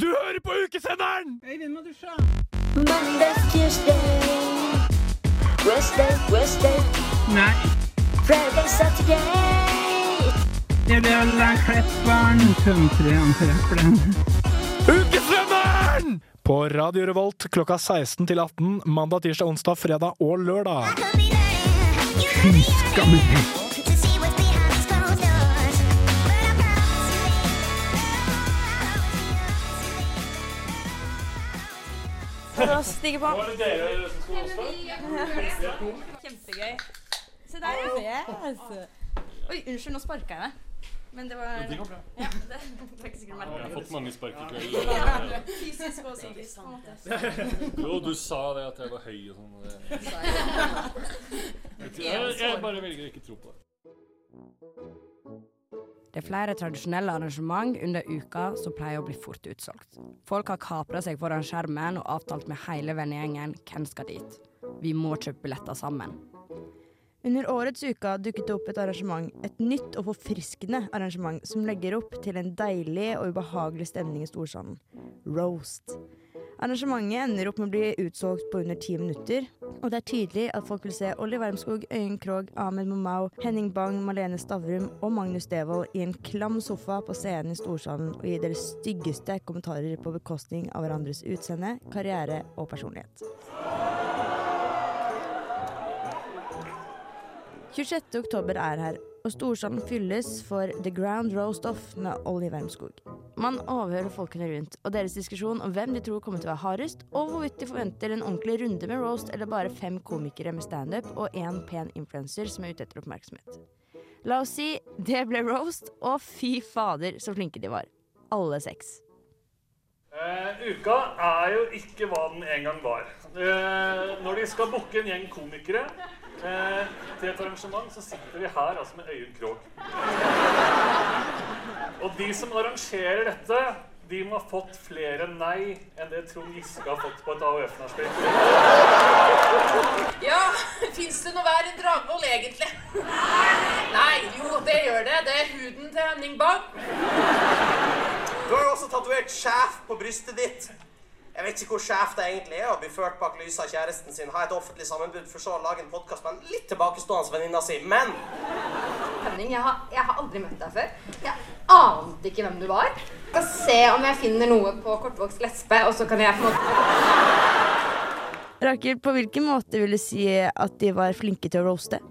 Du hører på ukesenderen! Øyvind må dusje. Monday, Tuesday, Wednesday, Wednesday, Nei, Friday, Saturday. det blir alle Klepperen. Jeg. Ukesenderen! På Radio Revolt klokka 16 til 18 mandag, tirsdag, onsdag, fredag og lørdag. Skammelig. For å stige på. det dere som skal hoste? Kjempegøy. Se der, yes. Oi, unnskyld, nå sparka jeg deg. Men det var Det går bra. Ja, det var ikke sikkert Jeg har fått mange spark i kveld. Fysisk og psykisk. Jo, du sa det at jeg var høy og sånn. Jeg, jeg bare velger å ikke tro på det. Det er flere tradisjonelle arrangement under uka som pleier å bli fort utsolgt. Folk har kapra seg foran skjermen og avtalt med hele vennegjengen hvem skal dit. Vi må kjøpe billetter sammen. Under årets uka dukket det opp et arrangement, et nytt og forfriskende arrangement som legger opp til en deilig og ubehagelig stemning i storsalen. Roast. Arrangementet ender opp med å bli utsolgt på under ti minutter, og det er tydelig at folk vil se Olli Wermskog, Øyunn Krogh, Ahmed Momau, Henning Bang, Malene Stavrum og Magnus Devold i en klam sofa på scenen i storsalen og gi deres styggeste kommentarer på bekostning av hverandres utseende, karriere og personlighet. 26. oktober er her, og storsalen fylles for The Ground Roast Off med Olli Wermskog. Man overhører folkene rundt, og deres diskusjon om hvem de tror kommer til å være hardest, og hvorvidt de forventer en ordentlig runde med roast eller bare fem komikere med standup og én pen influenser som er ute etter oppmerksomhet. La oss si det ble roast, og fy fader så flinke de var. Alle seks. Uh, uka er jo ikke hva den en gang var. Uh, når de skal booke en gjeng komikere eh, til et arrangement, så sitter vi her altså med Øyunn Krogh. Og de som arrangerer dette, de må ha fått flere nei enn det Trond Giske har fått på et AUF-nachspiel. Ja, fins det noe verre enn Dragvoll, egentlig? Nei, jo, det gjør det. Det er huden til Henning Bang. Du har jo også tatovert sjef på brystet ditt. Jeg vet ikke hvor sjef det egentlig er å bli ført bak lyset av kjæresten sin, ha et offentlig sammenbrudd, for så å lage en podkast med en litt tilbakestående venninna si. Men Henning, jeg har, jeg har aldri møtt deg før. Jeg ante ikke hvem du var. Jeg skal se om jeg finner noe på kortvokst lesbe, og så kan jeg på en måte Rakel, på hvilken måte vil du si at de var flinke til å roaste?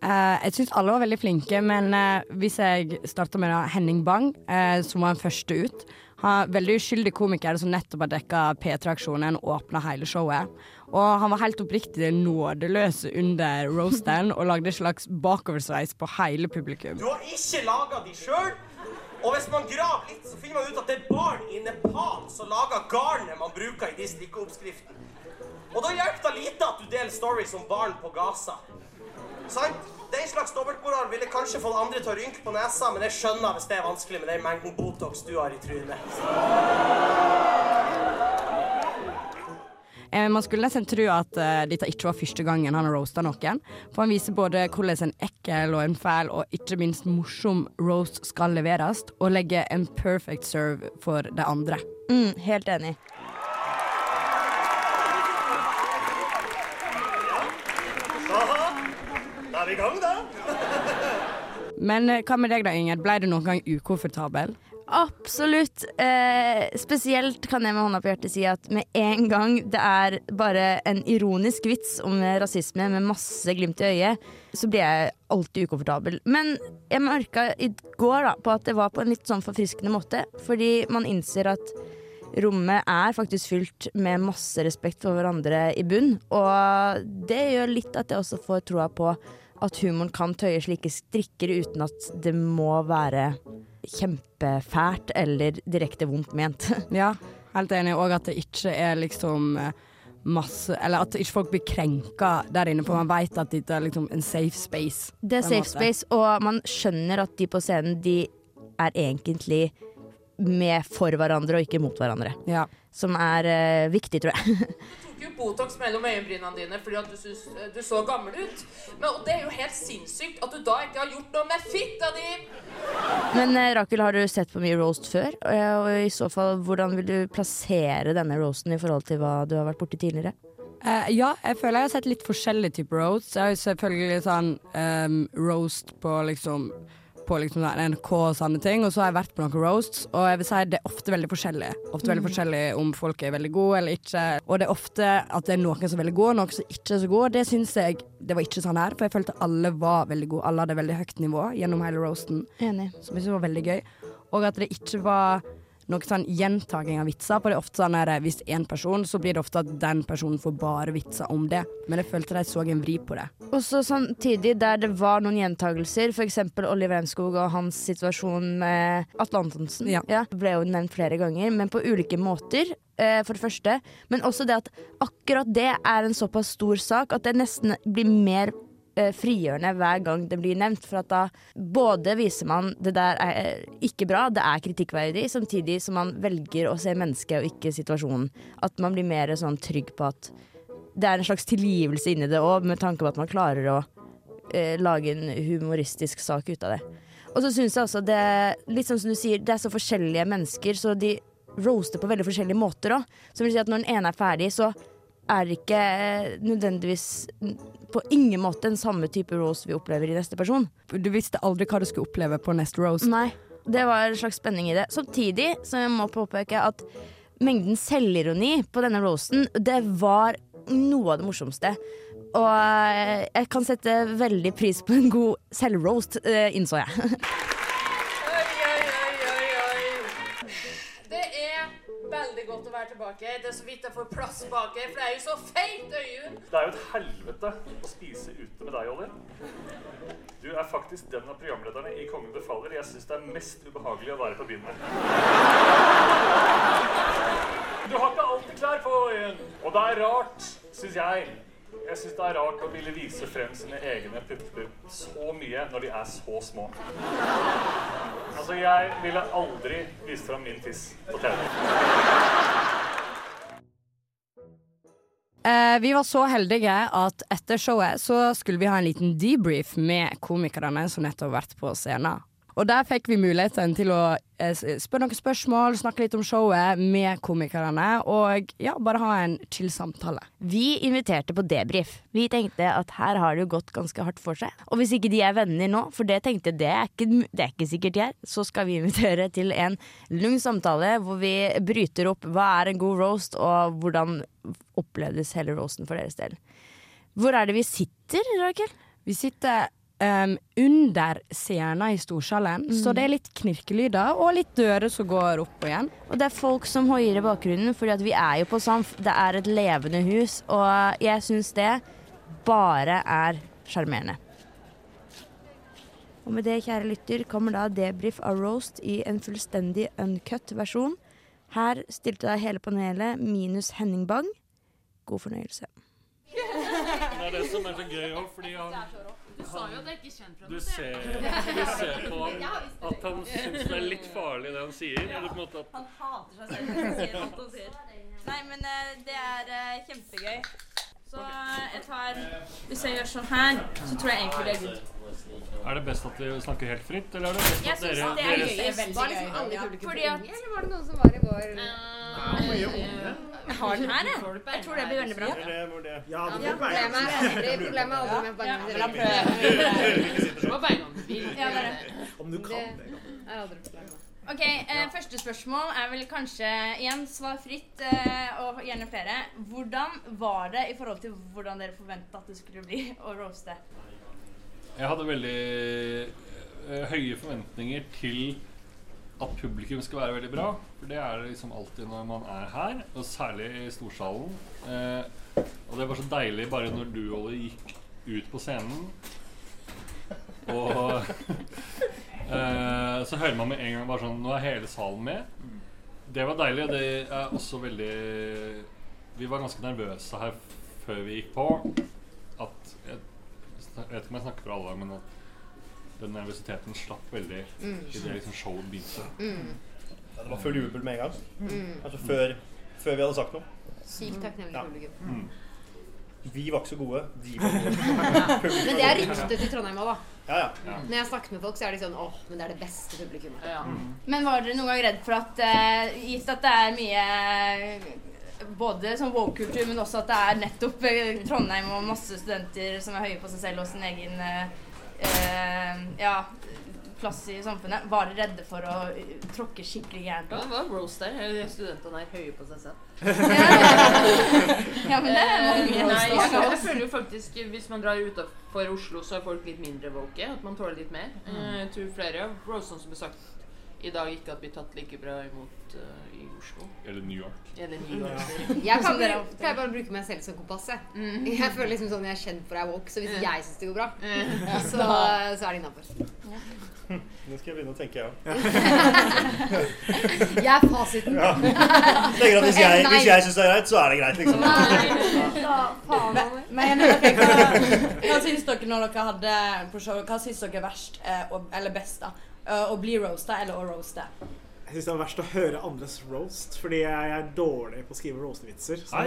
Uh, jeg syns alle var veldig flinke, men uh, hvis jeg starter med da, Henning Bang, uh, som var den første ut han Veldig uskyldig komiker som nettopp har dekka P3-aksjonen og åpna hele showet. Og han var helt oppriktig nådeløs under roasten og lagde en slags bakoversveis på hele publikum. du har ikke laga de sjøl. Og hvis man graver litt, så finner man ut at det er barn i Nepal som lager garnet man bruker i de strikkeoppskriftene. Og da hjelper det lite at du deler stories om barn på Gaza. Sant? Den slags dobbeltmoral ville kanskje fått andre til å rynke på nesa, men jeg skjønner hvis det er vanskelig med den mengden Botox du har i trynet. Eh, man skulle nesten tro at uh, dette ikke var første gangen han har roasta noen. For han viser både hvordan en ekkel og en fæl og ikke minst morsom roast skal leveres, og legger en perfect serve for de andre. Mm, helt enig. Aha, da er vi i gang, da. Men eh, hva med deg da, Ingrid? Ble du noen gang ukomfortabel? Absolutt. Eh, spesielt kan jeg med hånda på hjertet si at med en gang det er bare en ironisk vits om rasisme med masse glimt i øyet, så blir jeg alltid ukomfortabel. Men jeg merka i går da, på at det var på en litt sånn forfriskende måte, fordi man innser at rommet er faktisk fylt med masse respekt for hverandre i bunn, og det gjør litt at jeg også får troa på at humoren kan tøye slike strikker uten at det må være kjempefælt eller direkte vondt ment. Ja, helt enig. Og at det ikke er liksom eh, masse Eller at ikke folk blir krenka der inne, for man vet at dette er liksom en safe space. Det er safe space, og man skjønner at de på scenen de er egentlig med for hverandre og ikke mot hverandre. Ja. Som er uh, viktig, tror jeg. tok jo Botox mellom øyenbrynene dine fordi at du syntes eh, du så gammel ut. Men og det er jo helt sinnssykt at du da ikke har gjort noe med fitta di! Men eh, Rakel, har du sett på mye roast før? Eh, Og i så fall, hvordan vil du plassere denne roasten i forhold til hva du har vært borti tidligere? Uh, ja, jeg føler jeg har sett litt forskjellige typer roast. Jeg har jo selvfølgelig sånn um, roast på liksom på liksom sånn NRK og sånne ting, og så har jeg vært på noen roasts, og jeg vil si det er ofte veldig forskjellig. Ofte veldig Mm. forskjellig om folk er veldig gode eller ikke, og det er ofte at det er noen som er veldig gode, og noen som ikke er så gode. Det syns jeg det var ikke sånn her, for jeg følte alle var veldig gode. Alle hadde veldig høyt nivå gjennom hele roasten, Enig. som jeg syntes var veldig gøy. Og at det ikke var noe sånn gjentaking av vitser, for det er ofte sånn her, hvis én person, så blir det ofte at den personen får bare vitser om det. Men jeg følte de så en vri på det. Og så samtidig der det var noen gjentagelser, f.eks. Oliver Enskog og hans situasjon med Atle Antonsen. Ja. ble jo nevnt flere ganger, men på ulike måter. eh, For det første. Men også det at akkurat det er en såpass stor sak at det nesten blir mer frigjørende hver gang det blir nevnt. For at da både viser man det der er eh, ikke bra, det er kritikkverdig, samtidig som man velger å se mennesket og ikke situasjonen. At man blir mer sånn trygg på at det er en slags tilgivelse inni det òg, med tanke på at man klarer å eh, lage en humoristisk sak ut av det. Og så syns jeg også det Litt sånn som du sier, det er så forskjellige mennesker, så de roaster på veldig forskjellige måter òg. Så vil si at når den ene er ferdig, så er det ikke eh, nødvendigvis på ingen måte den samme type Rose vi opplever i neste person. Du visste aldri hva du skulle oppleve på neste Rose? Nei. Det var en slags spenning i det. Samtidig som jeg må påpeke at mengden selvironi på denne roasten, det var noe av det morsomste. Og eh, jeg kan sette veldig pris på en god selvroast, eh, innså jeg. tilbake. Det er så vidt jeg får plass bak her, for det er jo så feit, Øyunn. Det er jo et helvete å spise ute med deg, Olli. Du er faktisk den av programlederne i Kongen befaler jeg syns det er mest ubehagelig å være på byen med. Du har ikke alltid klær på, Øyunn. Og det er rart, syns jeg. Jeg syns det er rart å ville vise frem sine egne pupper så mye når de er så små. Altså, jeg ville aldri vist frem min tiss på TV. Eh, vi var så heldige at etter showet så skulle vi ha en liten debrief med komikerne som nettopp har vært på scenen. Og der fikk vi muligheten til å eh, spørre noen spørsmål, snakke litt om showet med komikerne, og ja, bare ha en chill samtale. Vi inviterte på debrief. Vi tenkte at her har det jo gått ganske hardt for seg. Og hvis ikke de er venner nå, for det tenkte det er ikke, det er ikke sikkert de er, så skal vi invitere til en lung samtale hvor vi bryter opp hva er en god roast, og hvordan opplevdes hele roasten for deres del. Hvor er det vi sitter, Rakel? Vi sitter em, under scenen i storsalen, så det er litt knirkelyder og litt dører som går opp og igjen. Og det er folk som hoier i bakgrunnen, fordi vi er jo på Samf. Det er et levende hus, og jeg syns det bare er sjarmerende. Og med det, kjære lytter, kommer da debrief av roast i en fullstendig uncut versjon. Her stilte da hele panelet minus Henning Bang. God fornøyelse. Det er det som er så gøy òg, fordi han Du sa jo at jeg ikke kjente ham. Du ser, du ser på ham at han syns det er litt farlig det han sier. Eller på en måte at Han hater seg selv. når han sier alt han sier. Nei, men eh, det er eh, kjempegøy. Så eh, jeg tar Hvis jeg gjør sånn her, så tror jeg egentlig det er good. Er det best at vi snakker helt fritt, eller er det best at dere Jeg syns det er gøy. gøyest. Var liksom alle publikum Eller var det noen som var i vår Jeg har den her, jeg. Jeg tror det blir veldig bra. Ja, problemet er aldri, problemet er aldri med beina om du vil. Ja. Om du kan det. er aldri problemet. Ok, eh, Første spørsmål er vel kanskje igjen svar fritt, eh, og gjerne flere. Hvordan var det i forhold til hvordan dere forventa at det skulle bli å roaste? Jeg hadde veldig eh, høye forventninger til at publikum skal være veldig bra. For det er det liksom alltid når man er her, og særlig i storsalen. Eh, og det var så deilig bare når du, Olle, gikk ut på scenen. Og eh, så hører man med en gang bare sånn Nå er hele salen med. Det var deilig. og Det er også veldig Vi var ganske nervøse her før vi gikk på. At jeg, jeg vet ikke om jeg snakker for alle, men at den nervøsiteten slapp veldig Mm. idet liksom showet begynte. Ja, det var full jubel med en gang. Altså før før vi hadde sagt noe. Sykt takknemlig Ja. publikum. Vi var ikke så gode. De var gode. Men det er ryktet til Trondheim òg, da. Ja, ja. Når jeg snakker med folk, så er de sånn åh, men det er det beste publikummet. Men var dere noen gang redd for at uh, gitt at det er mye både sånn woke-kultur, men også at det er nettopp eh, Trondheim og masse studenter som er høye på seg selv og sin egen eh, eh, ja, plass i samfunnet. Var redde for å eh, tråkke skikkelig gærent Det var roast der. Studentene er høye på seg selv. Ja, men det er mange. Nei, jeg, jeg føler jo faktisk Hvis man drar utenfor Oslo, så er folk litt mindre woke. At man tåler litt mer. Mm. Jeg tror flere av roastene som ble sagt i dag, ikke hadde blitt tatt like bra imot uh, i Oslo. Eller New York. Eller New York. Jeg kan bare, pleier bare å bruke meg selv som kompass. Jeg. jeg føler liksom sånn jeg er kjent for å walk, så hvis jeg syns det går bra, så, så er det innafor. Nå skal jeg begynne å tenke, jeg òg. Jeg er fasiten. Ja. Tenker at hvis jeg, hvis jeg syns det er greit, så er det greit, liksom. Men men hva, hva syns dere når dere hadde på show? Hva syns dere er verst, eh, eller best, da? Eh, å bli roasta eller å roaste? Jeg syns det er verst å høre andres roast, fordi jeg er dårlig på å skrive roastevitser. Nei.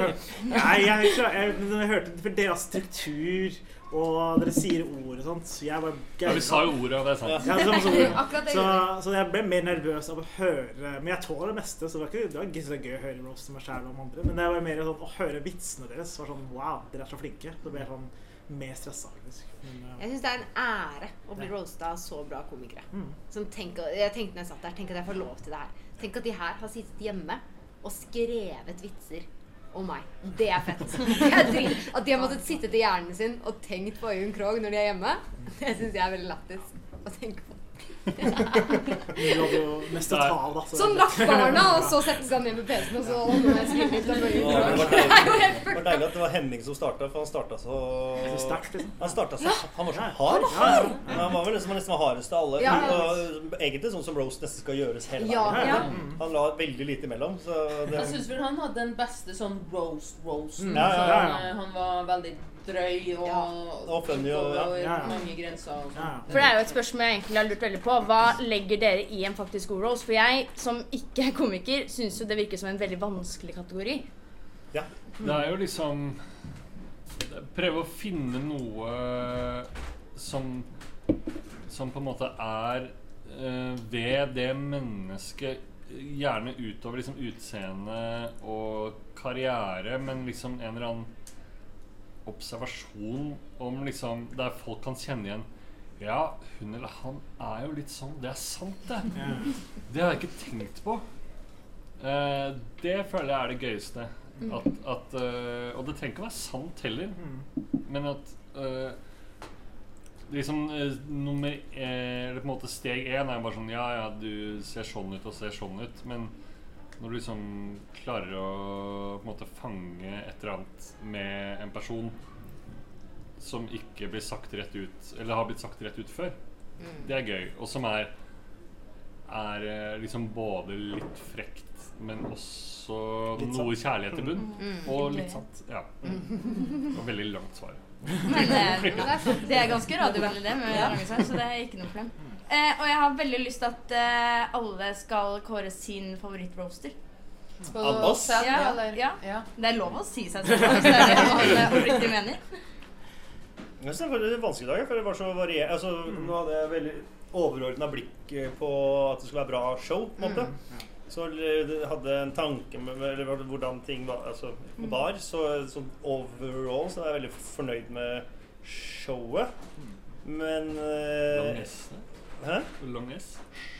jeg, jeg, jeg, hørte deres struktur, og dere sier ord og sånt. så Jeg var Ja, vi sa jo ordet, og det er sant. Ja, det ord. Så, så jeg ble mer nervøs av å høre Men jeg tåler det meste, så det var ikke det var ikke så gøy å høre roast meg sjæl om andre. Men det var mer sånn å høre vitsene deres var sånn Wow, dere er så flinke. Så ble jeg sånn mer stressa, faktisk. Men, uh, Jeg syns det er en ære å bli roasta av så bra komikere. Som tenk, jeg tenkte når jeg satt der, tenk at jeg får lov til det her. Tenk at de her har sittet hjemme og skrevet vitser om meg. Det er fett. At de har måttet sitte til hjernen sin og tenkt på Øyunn Krogh når de er hjemme, det syns jeg er veldig lættis å tenke på. mest å ta av, da. så- Sånn barna, og så sette seg ned med PC-en og så må jeg skrive litt det var deilig, var at det var Henning som starta, for han starta så liksom. Han starta så Han var så hard. han var hard. Ja, han var vel liksom, nesten den hardeste av alle. Ja. Og egentlig sånn som Rose nesten skal gjøres hele veien. Ja. Han la veldig lite imellom. Så det, Jeg syns vel han hadde den beste sånn Rose-Rose. Mm. Ja, ja, ja. Han, eh, han var veldig drøy og, Og funny og- ja. Ja, ja. mange grenser. Og sånn. For det er jo et spørsmål jeg egentlig har lurt veldig på. Hva legger dere i en faktisk god roast? For jeg, som ikke er komiker, syns jo det virker som en veldig vanskelig kategori. Ja. Det er jo liksom Prøve å finne noe som Som på en måte er eh, ved det mennesket Gjerne utover liksom utseende og karriere, men liksom en eller annen observasjon om liksom Der folk kan kjenne igjen Ja, hun eller han er jo litt sånn. Det er sant, det. Det har jeg ikke tenkt på. Eh, det føler jeg er det gøyeste. Mm. At, at, uh, og det trenger ikke å være sant heller, men at uh, liksom uh, nummer eh, Eller på en måte steg én er bare sånn Ja, ja, du ser sånn ut og ser sånn ut, men når du liksom klarer å på en måte fange et eller annet med en person som ikke blir sagt rett ut, eller har blitt sagt rett ut før, Mm. det er gøy. Og som er er eh, liksom både litt frekt, men også Litt noe sant. kjærlighet i bunn. Mm. Og litt sant. Ja. Mm. Og veldig langt svar. Men det, det er ganske radiovennlig, det, med Ja. så det er ikke noe problem. Eh, og jeg har veldig lyst til at eh, alle skal kåre sin favorittroaster. Av oss? Ja, ja. Ja. Det er lov å si seg selv hvis det er det man oppriktig mener. Jeg synes det var litt vanskelig i dag, for det var så variert. Altså, Mm. Nå hadde jeg veldig overordna blikk eh, på at det skulle være bra show. på en måte. Mm. Så hadde en tanke med, med eller hvordan ting var altså, på Mm. bar. Så så overall så er jeg veldig fornøyd med showet. Men eh. Hæ? Lang S.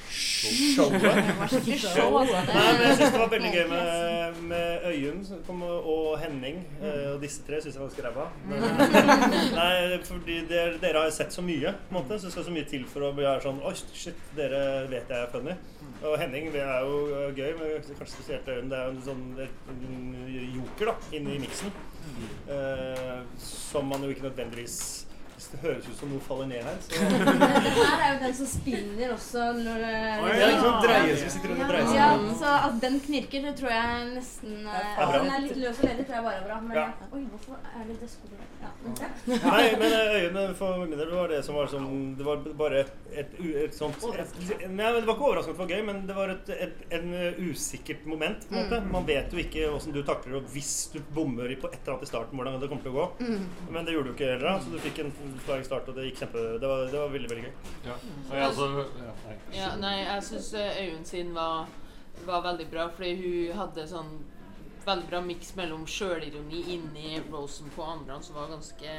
Showet. Show, altså. Nei, men jeg syns det var veldig gøy med, med Øyunn og Henning. eh, Og disse tre syns jeg var ganske ræva. Men- Nei, fordi dere, dere har sett så mye, på en måte, så det skal så mye til for å bli sånn Oi, shit, dere vet jeg er funny. Og Henning det er jo eh, gøy, men kanskje spesielt Øyunn. Det er jo en sånn en joker da, inni miksen. Uh, som man jo ikke nødvendigvis det høres ut som noe faller ned her, så Det her er jo den som spinner også når det Oi, ja, sant? Dreier som sitter under dreier seg. Ja, så at den knirker, det tror jeg nesten eh, At bra. den er litt løs og ledig, tror jeg bare er bra. Men Ja. oi, hvorfor er det det skulle ja. Okay. Nei, men eh, øynene for min del var det som var sånn Det var bare et, et, et sånt et, Nei, Det var ikke overraskende at det var gøy, men det var et, et en usikkert moment. på en måte. Mm. Man vet jo ikke åssen du takler det, hvis du bommer i- på et eller annet i starten, hvordan det kommer til å gå. Mm. Men det gjorde du ikke heller, så du fikk en flying start, og det gikk kjempe Det var, det var veldig, veldig gøy. Ja. Og jeg altså ja, nei. Ja, nei, jeg syns Øyunn sin var, var veldig bra, fordi hun hadde sånn veldig bra miks mellom sjølironi inni rosen på andre som var ganske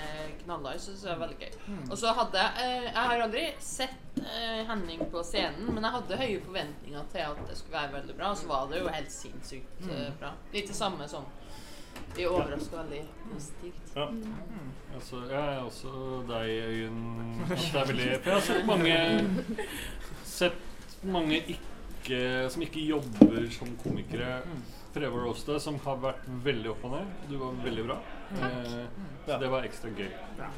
knallhard. Så det var veldig gøy. Mm. Og så hadde jeg eh, Jeg har aldri sett eh, Henning på scenen, men jeg hadde høye forventninger til at det skulle være veldig bra, og så var det jo helt sinnssykt eh, Mm. bra. Litt det samme som Vi overraska veldig positivt. Ja. Altså, jeg er også deg, Øyunn. At det er veldig For jeg har sett mange Sett mange ikke, som ikke jobber som komikere, prøve å roaste, som har vært veldig opp og ned. Du var veldig bra. Eh, så det var ekstra gøy. Ja.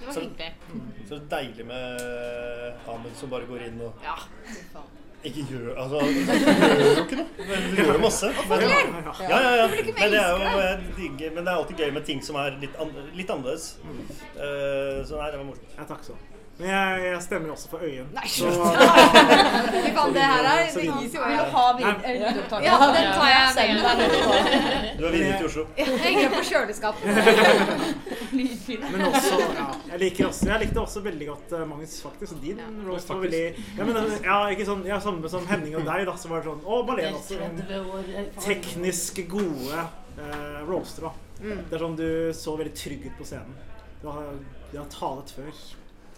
Det var Så- hyggelig. Så deilig med Ahmed som bare går inn og Ja, fy faen. Ikke gjør Altså, du gjør jo ikke noe. Du gjør jo masse. Men, ja, ja, ja. Men det, er jo, jeg digger, men det er alltid gøy med ting som er litt, an, litt annerledes. Eh, så nei, det var morsomt. Ja, takk så. Men jeg, jeg stemmer også for Øyen. Nei, slutt! Fy kan det her er Så det gis jo øye. ha vid- eh. Ja, den tar jeg selv. Du har videre til Oslo. Jeg henger på kjøleskapet. Men også, ja, jeg liker også Jeg likte også veldig godt uh, Magnus, faktisk. Din roast var veldig ja, men, uh, ja, ikke sånn, ja, Samme som Henning og deg, da. Så var det sånn Og Malene også. Sånn, teknisk gode uh, roaster, da. Mm. Det er sånn du så veldig trygg ut på scenen. Du har, du har talet før.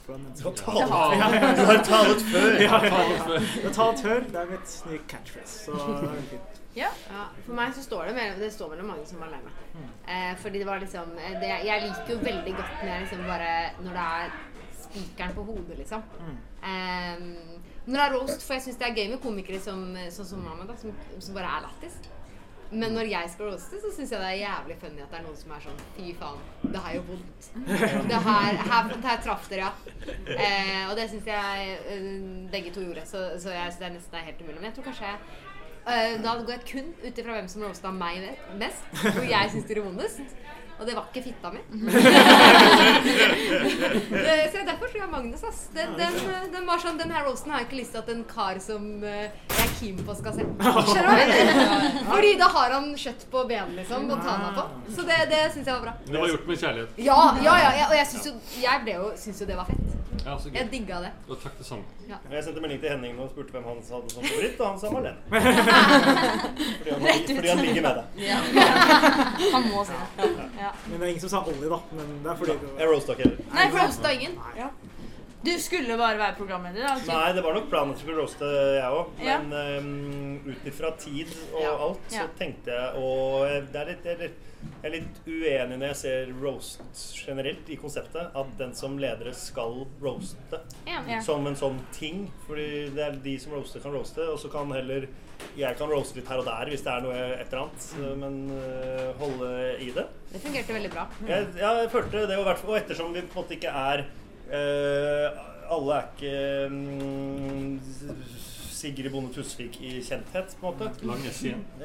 Du har talet- du har talet før. Ja, ja, ja. Før. Du har talet før. Det er mitt nye catchphrase. Så det er fint. Ja. For meg så står det mellom, det står mellom mange som alene. Eh, fordi det var liksom eh, det, Jeg liker jo veldig godt når jeg liksom bare Når det er spikeren på hodet, liksom. Eh, når det er roast, for jeg syns det er gøy med komikere som, sånn som mamma, da, som, som bare er lættis. Men når jeg skal roaste, så syns jeg det er jævlig funny at det er noen som er sånn Fy faen, det her gjør vondt. Det her, her, her traff dere, ja. Eh, og det syns jeg eh, begge to gjorde, så, så jeg synes det er nesten helt umulig. Men jeg tror kanskje jeg eh, Da går jeg kun ut ifra hvem som roasta meg mest, hvor jeg syns det gjorde vondest. Og det var ikke fitta mi. Det- så derfor tror jeg Magnus, ass. Den, den, den var sånn, den her rosen har jeg ikke lyst til at en kar som eh, jeg er keen på, skal se. Fordi da har han kjøtt på benet, liksom, å ta meg på. Så det, det syns jeg var bra. Det var gjort med kjærlighet. Ja, ja, ja, ja og jeg syns jo, jeg jo, syns jo det var fett. Ja, så gøy. Jeg digga det. Og takk det samme. Ja. Jeg sendte melding til Henning og spurte hvem han hadde som favoritt, og han sa Marlene. Fordi han, fordi han ligger med deg. Ja. Han må si det. Ja. Men det er ingen som sa Ollie, da. Men det er fordi du Jeg roasta ikke heller. Nei, for Roasta ingen. Du skulle bare være programleder, da? Nei, det var nok planen at jeg skulle roaste, jeg òg. Ja. Men um, ut ifra tid og Ja. alt, så Ja. tenkte jeg Og det er litt, jeg er litt, uenig når jeg ser roast generelt i konseptet. At den som ledere skal roaste Ja. Ja. som en sånn ting. Fordi det er de som roaster, kan roaste. Og så kan heller jeg kan roaste litt her og der hvis det er noe et eller annet. Men uh, holde i det. Det fungerte veldig bra. Jeg, ja, jeg følte det, og, hvert og ettersom vi på en måte ikke er uh, Alle er ikke um, Sigrid Bonde Tusvik i kjenthet, på en måte. Lang S igjen.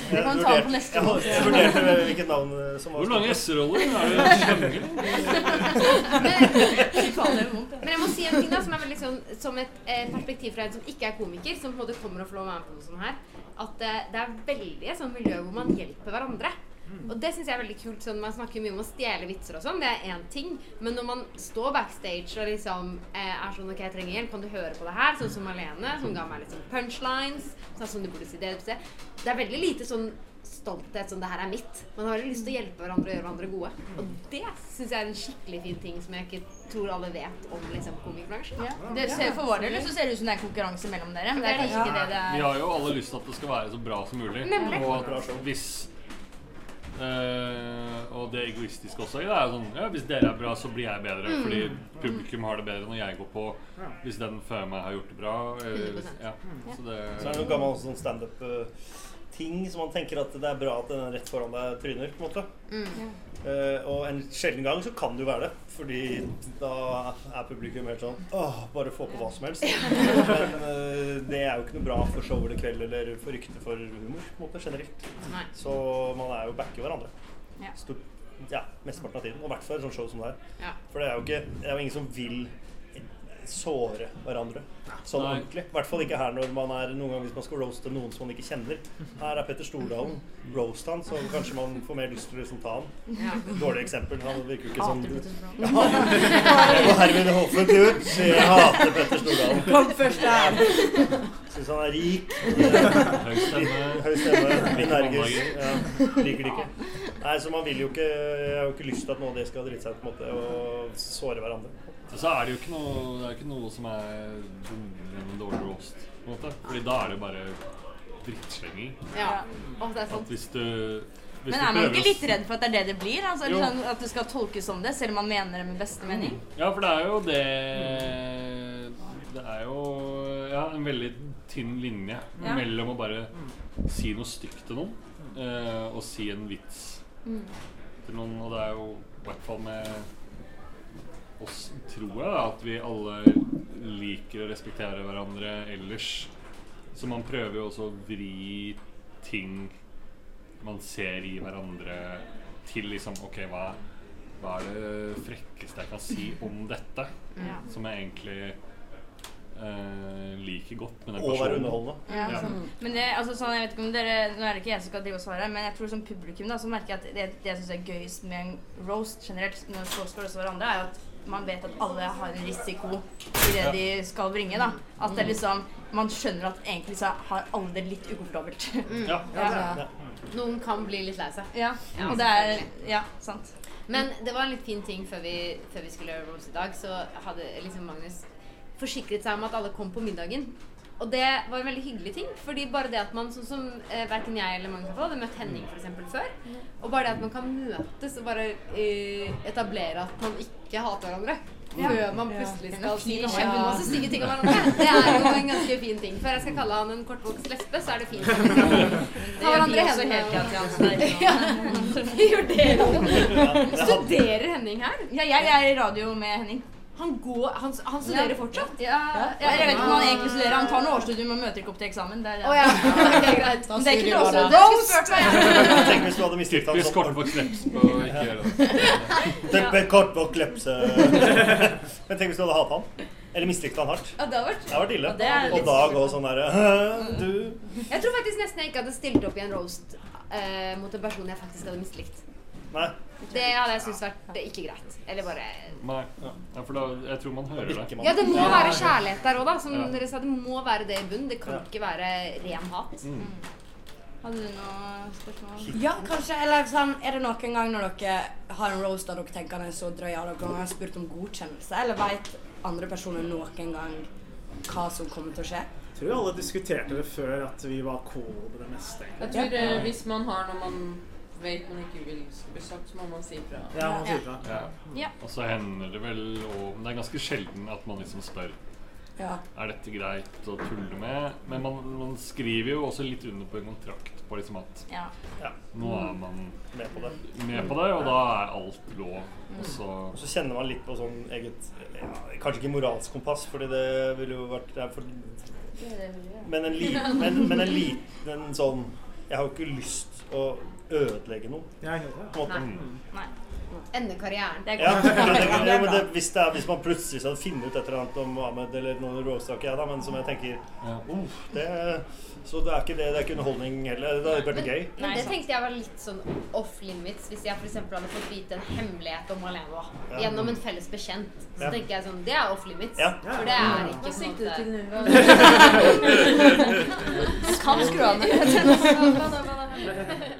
Jeg Det kan vi ta på neste gang. jeg vurderte hvilket navn som var Hvor lange S-roller er det? Men jeg må si en ting da, som er veldig sånn, som et eh, perspektiv fra en som ikke er komiker, som på en måte kommer og får være med på noe sånt her, at eh, det er veldig et sånt miljø hvor man hjelper hverandre. Og det syns jeg er veldig kult. sånn Man snakker mye om å stjele vitser og sånn, det er én ting. Men når man står backstage og liksom eh, er sånn OK, jeg trenger hjelp, kan du høre på det her? Sånn som Malene, som ga meg litt sånn punchlines. Sånn som du burde si det. Det er veldig lite sånn stolthet sånn 'det her er mitt'. Man har lyst til å hjelpe hverandre og gjøre hverandre gode. Og det syns jeg er en skikkelig fin ting som jeg ikke tror alle vet om liksom komikerbransjen. Ja. Det ser, for vår del så ser det ut som det er konkurranse mellom dere. Men det er kanskje ikke det det Vi er. har jo alle lyst til at det skal være så bra som mulig. Nemlig. Og at hvis Uh, Og det egoistiske også det er sånn Ja, hvis dere er bra, så blir jeg bedre. Mm. Fordi publikum har det bedre når jeg går på. Hvis den før meg har gjort det bra. Uh, 100%. ja. Så det Så er det noe gammel sånn standup uh, ting som man tenker at det er bra at den rett foran deg tryner. på en måte. Mm. Uh, og en sjelden gang så kan det jo være det, fordi da er publikum helt sånn Åh, bare få på hva som helst. Men uh, det er jo ikke noe bra for show eller kveld eller for rykte for humor på en måte generelt. Nei. Så man er jo backer hverandre. Ja. Stort, ja, Mesteparten av tiden. Og i hvert fall et sånt show som det her. Ja. For det er jo ikke, det er jo ingen som vil såre hverandre sånn Nei. ordentlig. I hvert fall ikke her når man er noen gang hvis man skal roaste noen som man ikke kjenner. Her er Petter Stordalen. Roast han, så kanskje man får mer lyst til å liksom ta han. Ja. Dårlig eksempel. Han virker jo ikke Hater sånn Petter Stordalen. Ja. Jeg går herved offentlig ut. Jeg hater Petter Stordalen. Kom først her. Syns han er rik. Høy stemme. Energisk. Ja. Liker det ikke. Nei, så man vil jo ikke Jeg har jo ikke lyst til at noen av det skal drite seg ut på en måte og såre hverandre. Så er det jo ikke noe, det er ikke noe som er dummere enn en dårlig roast. på en måte. Fordi da er det bare drittslenging. Ja. og det er At hvis du hvis Men er man ikke litt redd for at det er det det blir? Altså, Jo. sånn at det skal tolkes som det, selv om man mener det med beste mening? Ja, for det er jo det Det er jo ja, en veldig tynn linje Ja. mellom å bare si noe stygt til noen eh, og si en vits Mm. til noen. Og det er jo i hvert fall med oss, tror jeg, da, at vi alle liker å respektere hverandre ellers. Så man prøver jo også å vri ting man ser i hverandre, til liksom OK, hva, hva er det frekkeste jeg kan si om dette? Ja. Som jeg egentlig eh, liker godt med den Og være underholdende. Ja, Ja. sånn. Men det, altså, sånn, jeg vet ikke om dere, Nå er det ikke jeg som skal drive og svare, men jeg tror som publikum da, så merker jeg at det, det jeg syns er gøyest med en roast generelt, når folk skal roaste hverandre, er at man vet at alle har en risiko i det Ja. de skal bringe. da. At det liksom, man skjønner at egentlig så har alle det litt ukomfortabelt. Mm. Ja. Ja. Noen kan bli litt lei seg. Ja, og det er Ja, sant. Men det var en litt fin ting før vi, før vi skulle gjøre Rose i dag. Så hadde liksom Magnus forsikret seg om at alle kom på middagen. Og det var en veldig hyggelig ting. Fordi bare det at man, sånn som eh, verken jeg eller mange kan få, hadde møtt Henning for eksempel før. Og bare det at man kan møtes og bare eh, etablere at man ikke hater hverandre. Ja. Før man plutselig skal si ja. kjempemasse stygge ting om hverandre. Det er jo en ganske fin ting. Før jeg skal kalle han en kortvokst lesbe, så er det fint. ta gjør hverandre vi også hendene Ja, vi gjør det. Ja. Studerer Henning her? Ja, jeg er i radio med Henning. Han går, han, han studerer fortsatt? Ja, ja, jeg vet ikke om han egentlig studerer. Han tar noe årsstudium, men møter ikke opp til eksamen. Det er, Oh, ja. Ok, greit. Men det er ikke noe lov sier til du å bare Roast! spurt meg. Tenk hvis du hadde mistet Typisk sånn. på kleps på ikke gjøre kort på klepse. Men tenk hvis du hadde hatt han. Eller mislikte han hardt. Ja, det har vært Det har vært ille. Ja, det er Og da gå sånn derre Du Jeg tror faktisk nesten jeg ikke hadde stilt opp i en roast eh, mot en person jeg faktisk hadde mislikt. Nei. Det hadde jeg syntes vært det er ikke greit. Eller bare Nei. Ja, for da, jeg tror man hører det. Ja, det må være kjærlighet der òg, da. Som Ja. dere sa, det må være det i bunnen. Det kan Ja. ikke være ren hat. Mm. Hadde du noe spørsmål? Ja, kanskje. Eller sånn, er det noen gang når dere har en roast der dere tenker den er så drøy, har dere har spurt om godkjennelse? Eller vet andre personer noen gang hva som kommer til å skje? Jeg tror alle diskuterte det før at vi var cool på det meste. Jeg tror ja. hvis man har noe man vet man ikke vil bli sagt, så må man si ifra. Ja, man sier ifra. Ja. Ja. Og så hender det vel og Det er ganske sjelden at man liksom spør Ja. Er dette greit å tulle med. Men man, man skriver jo også litt under på en kontrakt på liksom at Ja. nå er man med på det. med på det, og da er alt lov. Og så Og så kjenner man litt på sånn eget ja, Kanskje ikke moralsk kompass, fordi det ville jo vært det for, Men en liten men, men en liten sånn Jeg har jo ikke lyst å ødelegge noe. Ja, en måte. Nei. Nei. Ende karrieren. Det Ja, ja, men det, hvis, det er, hvis man plutselig hadde funnet ut et eller annet om Ahmed eller noen råstak, ja, jeg, da, men som jeg tenker uff, det, Så det er ikke det, det er ikke underholdning heller. Det hadde vært gøy. Men det tenkte jeg var litt sånn off limits hvis jeg f.eks. hadde fått vite en hemmelighet om Malena Ja. gjennom en felles bekjent. Så Ja. tenker jeg sånn Det er off limits. Ja. For det er ikke sånn du kan skru av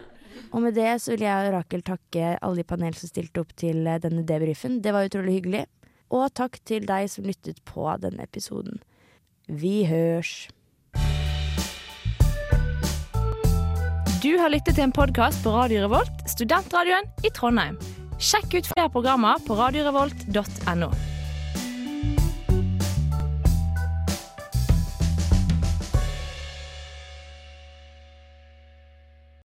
Og med det så vil jeg og Rakel takke alle i panel som stilte opp til eh, denne debrifen. Det var utrolig hyggelig. Og takk til deg som lyttet på denne episoden. Vi hørs. Du har lyttet til en podkast på Radio Revolt, studentradioen i Trondheim. Sjekk ut flere programmer på radiorevolt.no.